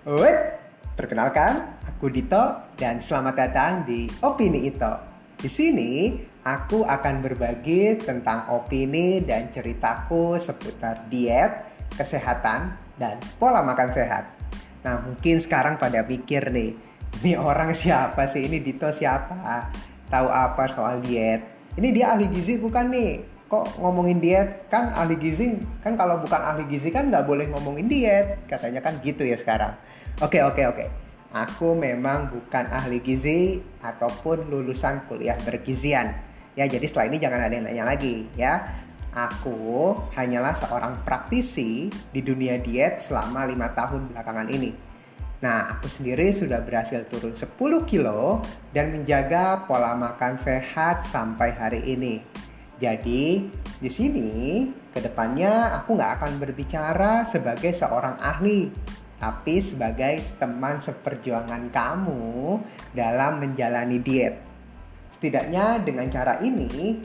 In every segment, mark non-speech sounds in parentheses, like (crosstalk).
Wait, perkenalkan, aku Dito dan selamat datang di Opini Ito. Di sini aku akan berbagi tentang opini dan ceritaku seputar diet, kesehatan, dan pola makan sehat. Nah, mungkin sekarang pada pikir nih, ini orang siapa sih? Ini Dito siapa? Tahu apa soal diet? Ini dia ahli gizi bukan nih? Kok ngomongin diet? Kan ahli gizi kan kalau bukan ahli gizi kan nggak boleh ngomongin diet. Katanya kan gitu ya sekarang. Oke oke oke. Aku memang bukan ahli gizi ataupun lulusan kuliah bergizian. Ya jadi setelah ini jangan ada yang nanya lagi ya. Aku hanyalah seorang praktisi di dunia diet selama lima tahun belakangan ini. Nah, aku sendiri sudah berhasil turun 10 kilo dan menjaga pola makan sehat sampai hari ini. Jadi di sini ke depannya aku nggak akan berbicara sebagai seorang ahli, tapi sebagai teman seperjuangan kamu dalam menjalani diet. Setidaknya dengan cara ini,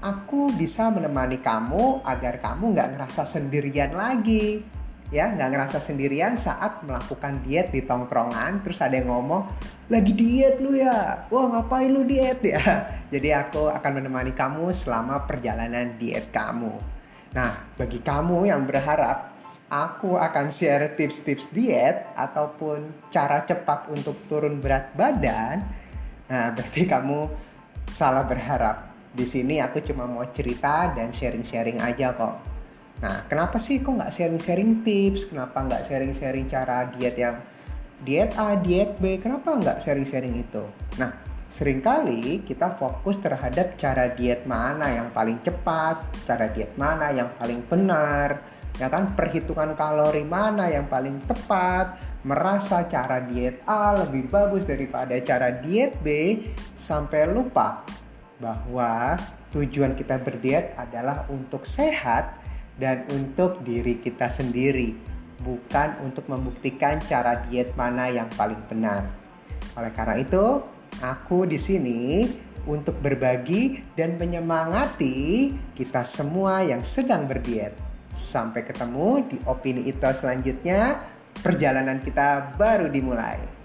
aku bisa menemani kamu agar kamu nggak ngerasa sendirian lagi ya nggak ngerasa sendirian saat melakukan diet di tongkrongan terus ada yang ngomong lagi diet lu ya? Wah ngapain lu diet ya? (laughs) Jadi aku akan menemani kamu selama perjalanan diet kamu. Nah bagi kamu yang berharap aku akan share tips-tips diet ataupun cara cepat untuk turun berat badan. Nah (laughs) berarti kamu salah berharap. Di sini aku cuma mau cerita dan sharing-sharing aja kok Nah, kenapa sih kok nggak sharing-sharing tips? Kenapa nggak sharing-sharing cara diet yang diet A, diet B? Kenapa nggak sharing-sharing itu? Nah, sering kali kita fokus terhadap cara diet mana yang paling cepat, cara diet mana yang paling benar, ya kan perhitungan kalori mana yang paling tepat, merasa cara diet A lebih bagus daripada cara diet B sampai lupa bahwa tujuan kita berdiet adalah untuk sehat dan untuk diri kita sendiri, bukan untuk membuktikan cara diet mana yang paling benar. Oleh karena itu, aku di sini untuk berbagi dan menyemangati kita semua yang sedang berdiet. Sampai ketemu di opini itu selanjutnya. Perjalanan kita baru dimulai.